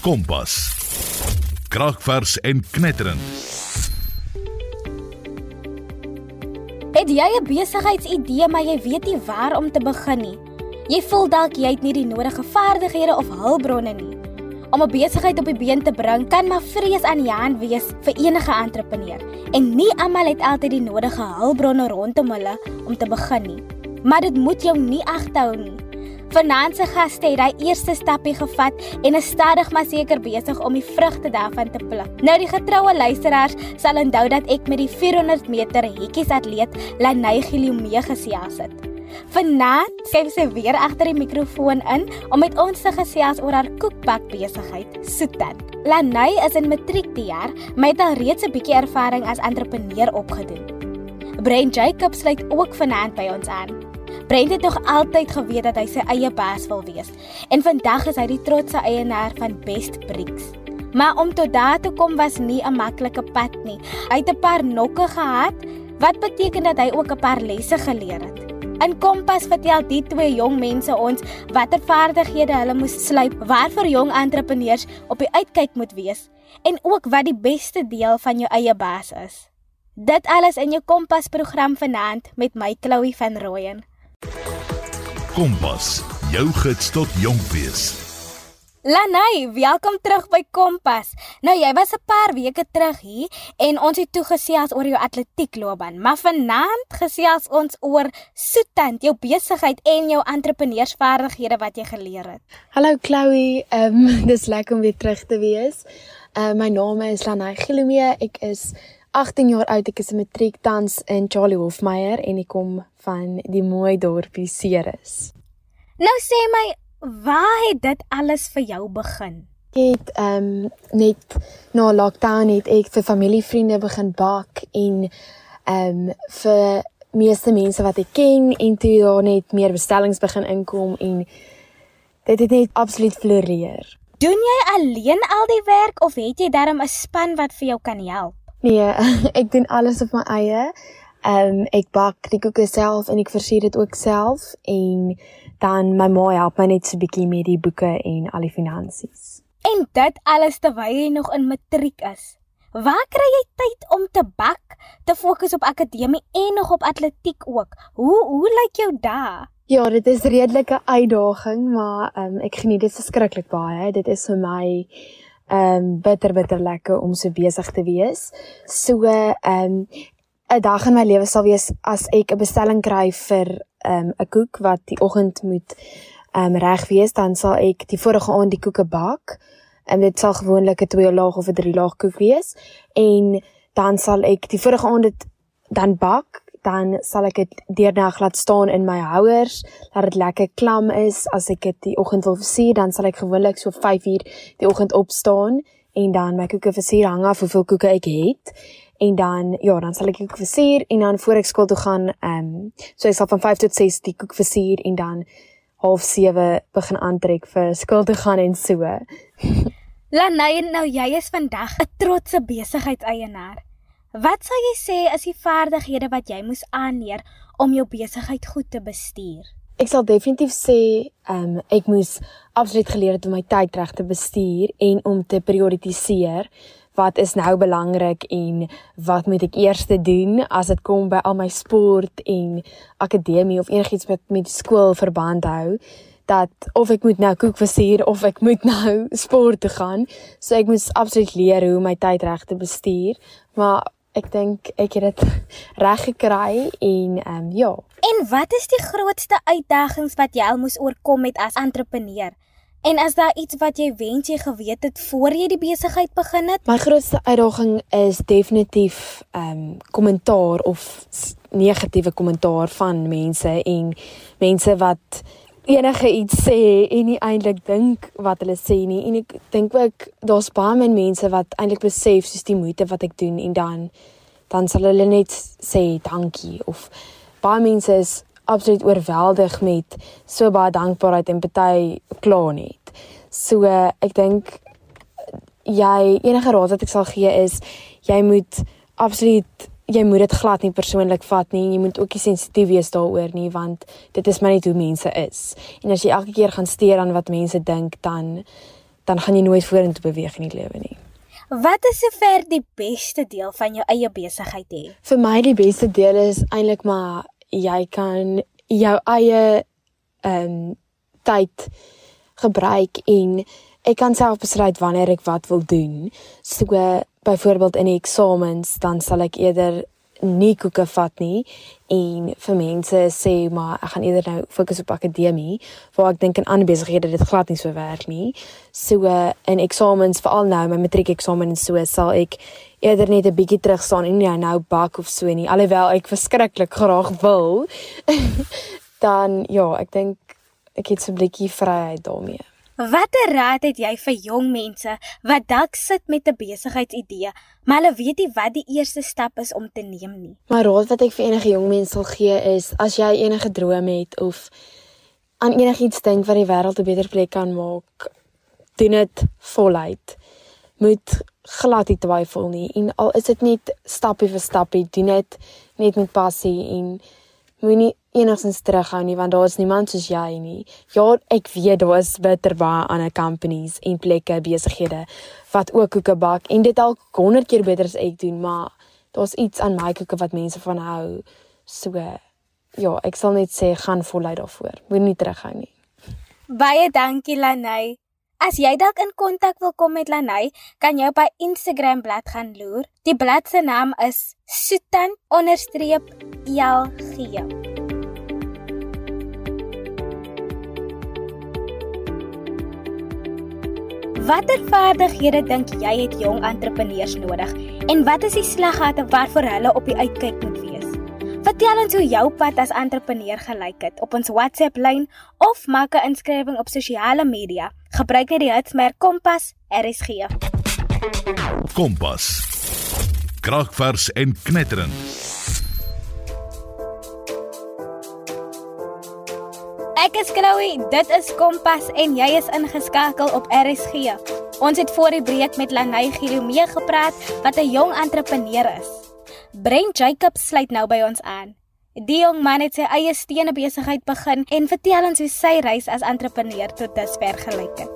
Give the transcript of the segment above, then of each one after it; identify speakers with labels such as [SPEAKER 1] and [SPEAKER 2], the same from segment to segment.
[SPEAKER 1] Kompas. Kragvers en knetterend.
[SPEAKER 2] Het jy 'n besigheidsidee maar jy weet nie waar om te begin nie? Jy voel dalk jy het nie die nodige vaardighede of hulpbronne nie. Om 'n besigheid op die been te bring kan maar vrees aan die hand wees vir enige entrepreneur. En nie almal het altyd die nodige hulpbronne rondom hulle om te begin nie. Maar dit moet jou nie agterhou nie. Vanaand se gaste het hy eerste stappie gevat en is stadig maar seker besig om die vrugte daarvan te pluk. Nou die getroue luisteraars sal onthou dat ek met die 400 meter hekkies atleet Lanay Gilomee gesels het. Vanaand skryf sy weer agter die mikrofoon in om met ons te gesels oor haar koekbak besigheid, Soetan. Lanay is in matriek die jaar, maar het al reeds 'n bietjie ervaring as entrepreneur opgedoen. Brain Jacobs sluit ook vanaand by ons aan. Brent het nog altyd geweet dat hy sy eie baas wil wees en vandag is hy die trotse eienaar van Best Bricks. Maar om tot daar te kom was nie 'n maklike pad nie. Hy het 'n paar nokke gehad, wat beteken dat hy ook 'n paar lesse geleer het. In Kompas vertel die twee jong mense ons watter vaardighede hulle moes slyp, waarvoor jong entrepreneurs op die uitkyk moet wees en ook wat die beste deel van jou eie baas is. Dit alles in jou Kompas program vanaand met my Chloe van Rooyen.
[SPEAKER 1] Kompas, jou gids tot jonk wees.
[SPEAKER 2] Lanay, welkom terug by Kompas. Nou jy was 'n paar weke terug hier en ons het toe gesels oor jou atletiekloopbaan, maar vanaand gesels ons oor Soetant, jou besigheid en jou entrepreneursvaardighede wat jy geleer het.
[SPEAKER 3] Hallo Chloe, ehm um, dis lekker om weer terug te wees. Uh my naam is Lanay Gilomee. Ek is 18 jaar oud. Ek is 'n matriek tans in Charlie Hofmeyer en ek kom van die mooi dorpie Ceres.
[SPEAKER 2] Nou sê my, waar het dit alles vir jou begin?
[SPEAKER 3] Ek het ehm um, net na lockdown het ek vir familievriende begin bak en ehm um, vir meeste mense wat ek ken en toe daar net meer bestellings begin inkom en dit het net absoluut floreer.
[SPEAKER 2] Doen jy alleen al die werk of het jy darm 'n span wat vir jou kan help?
[SPEAKER 3] Nee, ek doen alles op my eie. Ehm um, ek bak die koeke self en ek versier dit ook self en dan my ma help my net so bietjie met die boeke en al die finansies.
[SPEAKER 2] En dit alles terwyl jy nog in matriek is. Waar kry jy tyd om te bak, te fokus op akademie en nog op atletiek ook? Hoe hoe lyk jou dae?
[SPEAKER 3] Ja, dit is redelike uitdaging, maar ehm um, ek geniet dit verskriklik baie. Dit is vir my ehm um, bitter bitter lekker om so besig te wees. So ehm um, 'n dag in my lewe sal wees as ek 'n bestelling kry vir ehm um, 'n koek wat die oggend moet ehm um, reg wees, dan sal ek die vorige aand die koeke bak. En dit sal gewoonlik 'n twee laag of 'n drie laag koek wees en dan sal ek die vorige aand dit dan bak dan sal ek dit deernag laat staan in my houers dat dit lekker klam is. As ek dit die oggend wil versier dan sal ek gewoonlik so 5 uur die oggend opstaan en dan my koeke versier hang af hoeveel koeke ek het. En dan ja dan sal ek die koek versier en dan voor ek skool toe gaan ehm um, so ek sal van 5 tot 6 die koek versier en dan half 7 begin aantrek vir skool toe gaan en so.
[SPEAKER 2] Lanay, nou jy is vandag 'n trotse besigheidseienaar. Wat sal jy sê is die vaardighede wat jy moes aanleer om jou besigheid goed te bestuur?
[SPEAKER 3] Ek sal definitief sê, ehm um, ek moes absoluut geleer het om my tyd reg te bestuur en om te prioritiseer wat is nou belangrik en wat moet ek eers doen as dit kom by al my sport en akademie of enigiets wat met skool verband hou dat of ek moet nou koek versier of ek moet nou sport toe gaan. So ek moet absoluut leer hoe my tyd reg te bestuur. Maar ek dink ek het dit reg gekry en ehm um, ja.
[SPEAKER 2] En wat is die grootste uitdagings wat jy al moes oorkom met as entrepreneur? En is daar iets wat jy wens jy geweet het voor jy die besigheid begin het?
[SPEAKER 3] My grootste uitdaging is definitief ehm um, kommentaar of negatiewe kommentaar van mense en mense wat enige iets sê en nie eintlik dink wat hulle sê nie en ek dink ook daar's baie min mense wat eintlik besef soos die moeite wat ek doen en dan dan sal hulle net sê dankie of baie mense is absoluut oorweldig met so baie dankbaarheid en party kla net. So ek dink jy enige raad wat ek sal gee is jy moet absoluut jy moet dit glad nie persoonlik vat nie. Jy moet ook nie sensitief wees daaroor nie want dit is maar net hoe mense is. En as jy elke keer gaan steur aan wat mense dink, dan dan gaan jy nooit vorentoe beweeg in die lewe nie.
[SPEAKER 2] Wat is sover die beste deel van jou eie besigheid hê?
[SPEAKER 3] Vir my die beste deel is eintlik maar jy kan jou eie ehm um, tyd gebruik en ek kan self besluit wanneer ek wat wil doen. So byvoorbeeld in die eksamens dan sal ek eerder nie koeke vat nie en vir mense sê maar ek gaan eerder nou fokus op akademie waar ek dink in ander besighede dit glad nie so werk nie. So in eksamens veral nou my matriek eksamen en so sal ek eerder net 'n bietjie terug staan en nie nou bak of so nie alhoewel ek verskriklik graag wil. dan ja, ek dink ek het so 'n bietjie vryheid daarmee.
[SPEAKER 2] Watter raad het jy vir jong mense wat dalk sit met 'n besigheidsidee, maar hulle weet nie wat die eerste stap is om te neem nie?
[SPEAKER 3] My raad wat ek vir enige jong mens sal gee is as jy enige drome het of aan enigiets dink wat die wêreld 'n beter plek kan maak, doen dit voluit. Moet glad nie twyfel nie en al is dit net stappie vir stappie, doen dit net met passie en moenie enigstens terughou nie want daar is niemand soos jy nie. Ja, ek weet daar is bitter baie ander companies en plekke besighede wat ook koeke bak en dit al 100 keer beter as ek doen, maar daar's iets aan my koeke wat mense van hou. So ja, ek sal net sê gaan voluit daarvoor. Moenie terughou nie.
[SPEAKER 2] Baie dankie Lanay. As jy dalk in kontak wil kom met Lanay, kan jy op haar Instagram bladsy gaan loer. Die bladsy se naam is sutan_lg. Watter vaardighede dink jy het jong entrepreneurs nodig en wat is die slaggate waarvoor hulle op die uitkyk moet wees? Vertel ons hoe jou pad as entrepreneur gelyk het op ons WhatsApp lyn of maak 'n inskrywing op sosiale media. Gebruik net die hitsmerk Kompas RSG.
[SPEAKER 1] Kompas. Kragvers en knetterend.
[SPEAKER 2] Ek is Chloe, dit is Kompas en jy is ingeskakel op RSG. Ons het voor die breek met Lanay Gilomee gepraat wat 'n jong entrepreneur is. Brent Jacobs sluit nou by ons aan. Die jong man het sy eie stene besigheid begin en vertel ons hoe sy reis as entrepreneur tot dusver gelyk het.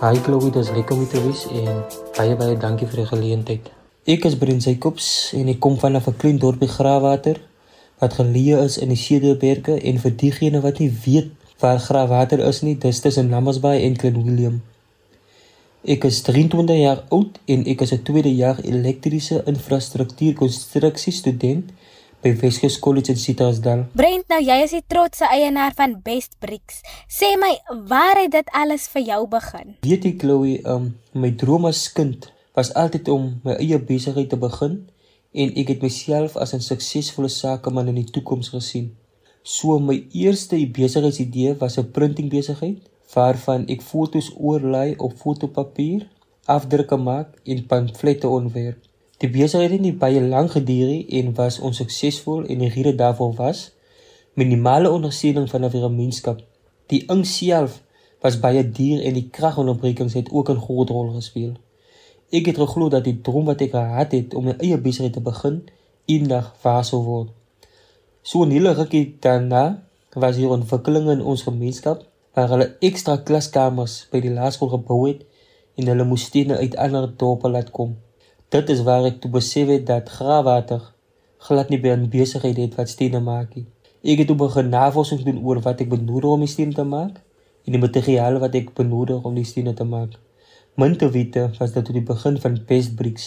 [SPEAKER 4] Hi Chloe, dis lekker om te wees en baie baie dankie vir die geleentheid. Ek is Brent Jacobs en ek kom van 'n klein dorpie Graafwater wat geleë is in die Cederberge en vir diegene wat nie weet waar Graafwater is nie, dis tussen Lammasbaai en Klein Willem. Ek is 23 jaar oud en ek is 'n tweede jaar elektriese infrastruktuur konstruksie student by Weskus College in Citrusdal.
[SPEAKER 2] Brent, nou jy is die trotse eienaar van Best Bricks. Sê my, waar het dit alles vir jou begin?
[SPEAKER 4] Weet jy Chloe, um, my droom as kind was altyd om my eie besigheid te begin en ek het myself as 'n suksesvolle sakeman in die toekoms gesien. So my eerste besigheidsidee was 'n printing besigheid waarvan ek foto's oorlei op fotopapier, afdrukke maak en pamflette ontwerp. Die besigheid het nie baie lank geduur nie en was onsuksesvol en die rede daarvoor was minimale ondersteuning van 'n gemeenskap. Die ink self was baie duur en die kragonderbrekings het ook 'n groot rol gespeel. Ek het geglo dat die droom wat ek gehad het om 'n eie besigheid te begin, eendag waar sou word. So 'n hele rukkie daarna was hier ontwikkelinge in ons gemeenskap waar hulle ekstra klaskamers by die laerskool gebou het en hulle moes stene uit ander dorpe laat kom. Dit is waar ek toe besef het dat graafwater glad nie by 'n besigheid het wat stene maak nie. Ek het toe begin navorsing doen oor wat ek benodig om die stene te maak en die materiale wat ek benodig om die stene te maak. Min te wete was dit tot die begin van Best Bricks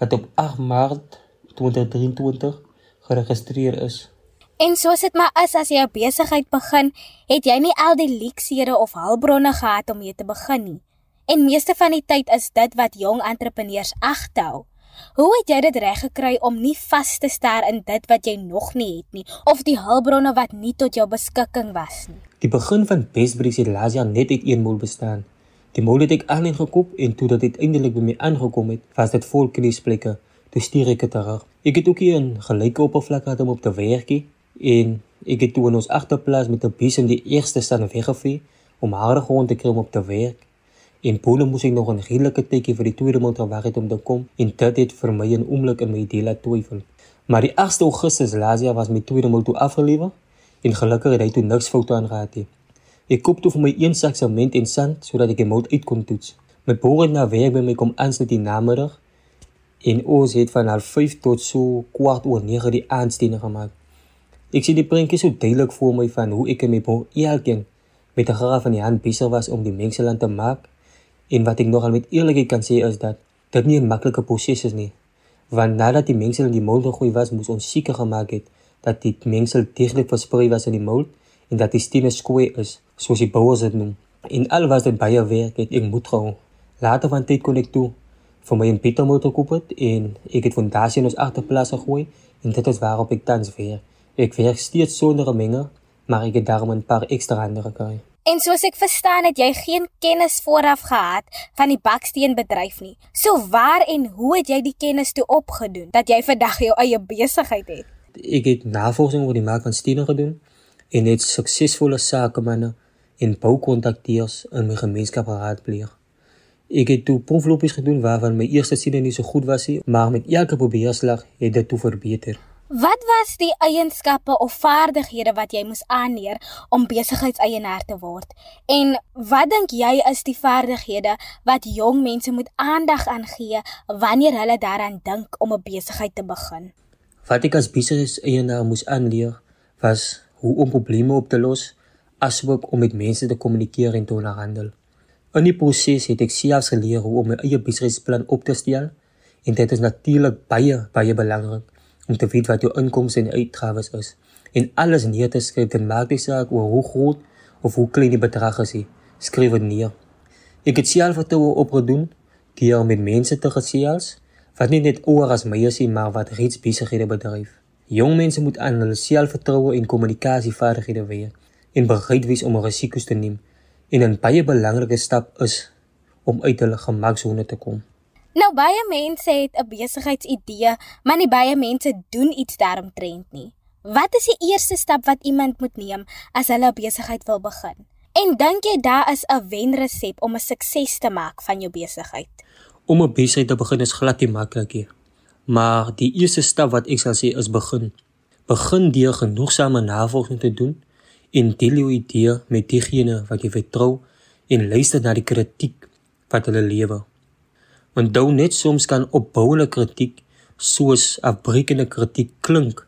[SPEAKER 4] wat op 8 Maart 2023 geregistreer is.
[SPEAKER 2] En soos dit maar is as jy 'n besigheid begin, het jy nie al die leksere of hulpbronne gehad om mee te begin nie. En meeste van die tyd is dit wat jong entrepreneurs agterhou. Hoe het jy dit reg gekry om nie vas te staar in dit wat jy nog nie het nie of die hulpbronne wat nie tot jou beskikking was nie?
[SPEAKER 4] Die begin van Bestbreeze het laas jaar net uit een mol bestaan. Die mol het ek aanlyn gekoop en toe dit uiteindelik by my aangekom het, was dit vol kriesplekke. Toe stuur ek dit terug. Ek het ook hier 'n gelyke oppervlak gehad om op te werkie en ek het toe in ons agterplaas met 'n in die eerste staan weggevee om harde grond te kry om op te werk. En pole moes ek nog 'n redelike tydjie vir die tweede maand gewag het om te kom en dit het vir my 'n oomblik in my idee laat twyfel. Maar die 8 Augustus laas jaar was my tweede motor afgelewer en gelukkig het hy toe niks foute aangehad nie. Ek koop toe vir my een sak sement en sand sodat ek die motor uit kon toets. My broer het na werk by my kom aansluit die namiddag en ons het van 05:30 tot so kwart oor 9 die aandstene gemaak. Ek sien die prentjie so duidelik voor my van hoe ek en my broer elkeen met 'n graaf in die hand besig was om die mengsel aan te maak en wat ek nogal met eerlikheid kan sê is dat dit nie 'n maklike proses is nie. Want nadat die mengsel in die mold gegooi was, moes ons seker gemaak het dat die mengsel deeglik versprei was in die mold en dat die stene skoei is, soos die bouers dit noem. En al was dit baie werk, het ek moet gehou. Later van tyd kon ek toe vir my 'n beter motor koop het en ek het fondasie in ons agterplaas gegooi en dit is waarop ek tans weer. Ek werk steeds sonder 'n menger, maar ek het daarom 'n paar ekstra hande gekry.
[SPEAKER 2] En soos ek verstaan het jy geen kennis vooraf gehad van die baksteenbedryf nie. So waar en hoe het jy die kennis toe opgedoen dat jy vandag jou eie besigheid het?
[SPEAKER 4] Ek het navorsing oor die mark van stene gedoen en het suksesvolle sakemanne en boukontakteurs in my gemeenskap geraadpleeg. Ek het toe proeflopies gedoen waarvan my eerste siene nie so goed was nie, maar met elke probeerslag het dit toe verbeter.
[SPEAKER 2] Wat was die eienskappe of vaardighede wat jy moes aanleer om besigheidseienaar te word? En wat dink jy is die vaardighede wat jong mense moet aandag aan gee wanneer hulle daaraan dink om 'n besigheid te begin?
[SPEAKER 4] Wat ek as besigheidseienaar moes aanleer was hoe om probleme op te los, asook om met mense te kommunikeer en te onderhandel. In die proses het ek selfs geleer hoe om my eie besigheidsplan op te stel en dit is natuurlik baie baie belangrik om te weet wat jou inkomste en uitgawes is. En alles neer te skryf dit maak nie saak oor hoe groot of hoe klein die bedrag is nie. Skryf dit neer. Ek het self vertroue opgedoen deur met mense te gesels wat nie net oor as my is maar wat reeds besighede bedryf. Jong mense moet aan hulle selfvertroue en kommunikasievaardighede werk en bereid wees om risiko's te neem. En 'n baie belangrike stap is om uit hulle gemaksone te kom
[SPEAKER 2] Nou baie mense het 'n besigheidsidee, maar nie baie mense doen iets daaromtrent nie. Wat is die eerste stap wat iemand moet neem as hulle 'n besigheid wil begin? En dink jy daar is 'n wenresep om 'n sukses te maak van jou besigheid?
[SPEAKER 4] Om 'n besigheid te begin is glad nie maklik nie. Maar die eerste stap wat ek sal sê is begin. Begin deur genoegsame navorsing te doen en deel jou idee met diegene wat jy vertrou en luister na die kritiek wat hulle lewer. Onthou net soms kan opbouende kritiek soos afbreekende kritiek klink,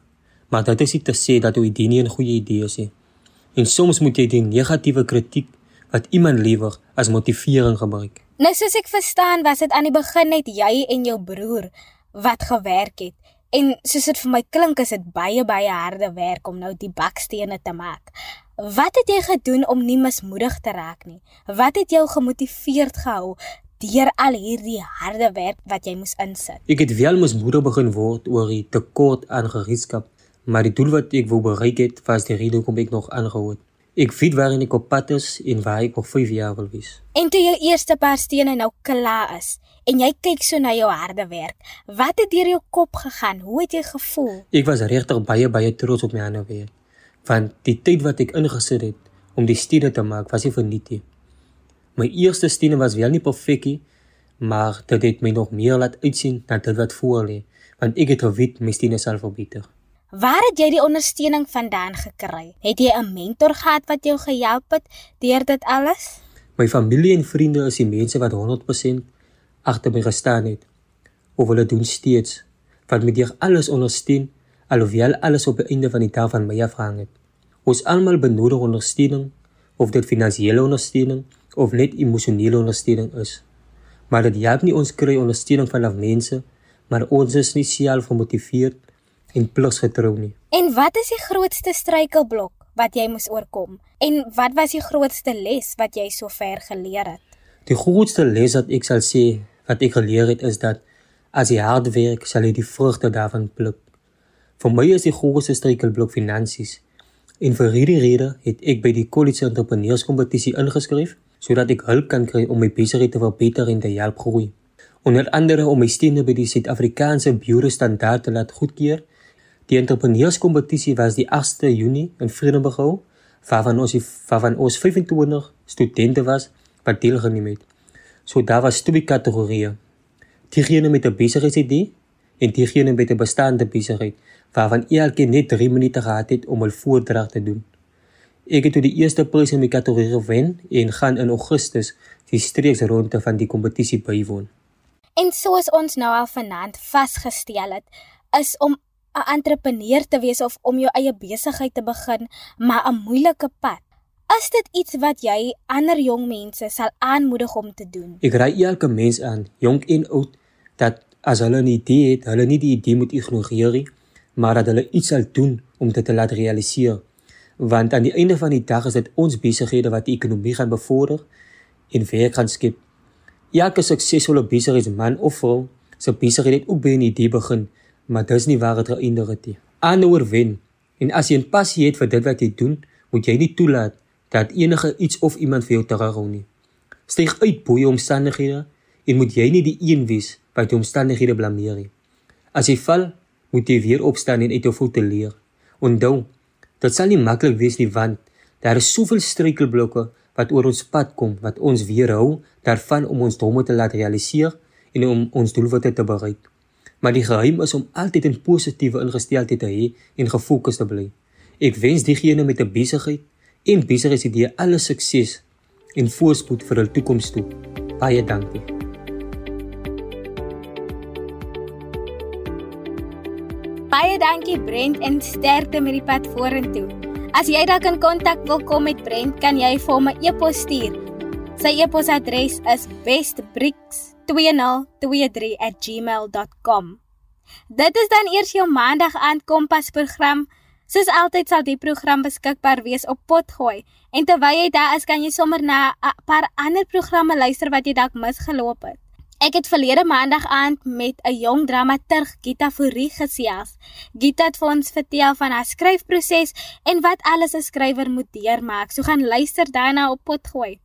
[SPEAKER 4] maar dit is nie te sê dat jou idee nie 'n goeie idee is nie. En soms moet jy die negatiewe kritiek wat iemand lewer as motivering gebruik.
[SPEAKER 2] Nou soos ek verstaan, was dit aan die begin net jy en jou broer wat gewerk het. En soos dit vir my klink, is dit baie baie harde werk om nou die bakstene te maak. Wat het jy gedoen om nie mismoedig te raak nie? Wat het jou gemotiveerd gehou deur al hierdie harde werk wat jy moes insit?
[SPEAKER 4] Ek het wel mos moeder begin word oor die tekort aan gereedskap, maar die doel wat ek wou bereik het, was die rede hoekom ek nog aangehou het. Ek weet waar ek op pad is en waar ek nog 5 jaar wil wees.
[SPEAKER 2] En toe jou eerste paar stene nou klaar is en jy kyk so na jou harde werk, wat het deur jou kop gegaan? Hoe het jy gevoel?
[SPEAKER 4] Ek was regtig baie baie trots op my ander werk. Want die tyd wat ek ingesit het om die stene te maak, was nie verniet nie. My eerste stene was wel nie perfek nie, maar dit het my nog meer laat uitsien na dit wat voor lê, want ek het geweet my stene sal verbeter.
[SPEAKER 2] Waar het jy die ondersteuning vandaan gekry? Het jy 'n mentor gehad wat jou gehelp het deur dit alles?
[SPEAKER 4] My familie en vriende is die mense wat 100% agter my gestaan het. Of hulle doen steeds wat met deur alles ondersteun, alhoewel alles op die einde van die dag van my afhang het. Ons almal benodig ondersteuning, of dit finansiële ondersteuning of net emosionele ondersteuning is. Maar dit help nie ons kry ondersteuning van ander mense, maar ons is nie self gemotiveerd en pligsgetrou nie.
[SPEAKER 2] En wat is die grootste struikelblok wat jy moes oorkom? En wat was die grootste les wat jy sover geleer het?
[SPEAKER 4] Die grootste les wat ek sal sê wat ek geleer het is dat as jy hard werk, sal jy die vrugte daarvan pluk. Vir my is die grootste struikelblok finansies. En vir hierdie rede het ek by die College Entrepreneurskompetisie ingeskryf sodat ek hulp kan kry om my besigheid te verbeter en te help groei. Onder andere om my stene by die Suid-Afrikaanse Bureau Standaard te laat goedkeur. Die entrepreneurskompetisie was die 8de Junie in Vredenburg gehou, waarvan ons waarvan ons 25 studente was wat deelgeneem het. So daar was twee kategorieë. Diegene met 'n besigheidsidee en diegene met 'n bestaande besigheid waarvan elkeen net 3 minute gehad het om hul voordrag te doen. Ek het toe die eerste prys in my kategorie gewen en gaan in Augustus die streeksronde van die kompetisie bywoon.
[SPEAKER 2] En soos ons nou al vanaand vasgestel het, is om 'n entrepreneur te wees of om jou eie besigheid te begin, maar 'n moeilike pad. Is dit iets wat jy ander jong mense sal aanmoedig om te doen?
[SPEAKER 4] Ek raai elke mens aan, jonk en oud, dat as hulle 'n idee het, hulle nie die idee moet ignoreer nie, maar dat hulle iets sal doen om dit te laat realiseer. Want aan die einde van die dag is dit ons besighede wat die ekonomie gaan bevorder en werk gaan skep. Elke suksesvolle besigheidsman of vrou se besigheid het ook by 'n idee begin maar dis nie waar dit geëindig het nie. Aanhouer wen. En as jy 'n passie het vir dit wat jy doen, moet jy nie toelaat dat enige iets of iemand vir jou terughou nie. Styg uit bo jou omstandighede en moet jy nie die een wees wat jou omstandighede blameer nie. As jy val, moet jy weer opstaan en uit jou voete leer. Onthou, dit sal nie maklik wees nie want daar is soveel struikelblokke wat oor ons pad kom wat ons weerhou daarvan om ons drome te laat realiseer en om ons doelwitte te bereik maar die geheim is om altyd 'n positiewe ingesteldheid te hê en gefokus te bly. Ek wens diegene met 'n besigheid en besigheidsidee alle sukses en voorspoed vir hul toekoms toe. Baie dankie.
[SPEAKER 2] Baie dankie Brent en sterkte met die pad vorentoe. As jy dalk in kontak wil kom met Brent, kan jy vir hom 'n e-pos stuur. Sy e-posadres is bestbricks@ 2023@gmail.com. Dit is dan eers jou maandag aan Kompas program. Soos altyd sal die program beskikbaar wees op Potgooi. En terwyl jy daar is, kan jy sommer na 'n paar ander programme luister wat jy dalk misgeloop het. Ek het verlede maandag aand met 'n jong dramaturg, Gita Fourie gesels. Gita het vir ons vertel van haar skryfproses en wat alles 'n skrywer moet deurmaak. So gaan luister daarna op Potgooi.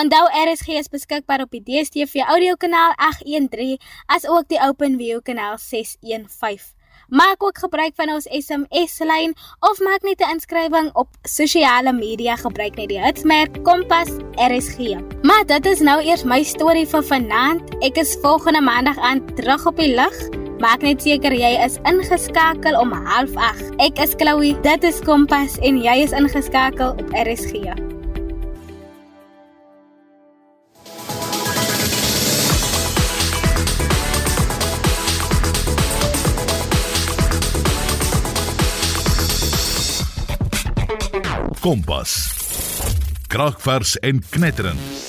[SPEAKER 2] Onthou RSG is beskikbaar op die DStv audiokanaal 813 as ook die OpenView kanaal 615. Maak ook gebruik van ons SMS lyn of maak net 'n inskrywing op sosiale media gebruik net die hitsmerk Kompas RSG. Maar dit is nou eers my storie vir vanaand. Ek is volgende maandag aan terug op die lug. Maak net seker jy is ingeskakel om 08:30. Ek is Chloe, dit is Kompas en jy is ingeskakel op RSG.
[SPEAKER 1] Kompas. Kragvers en knetterend.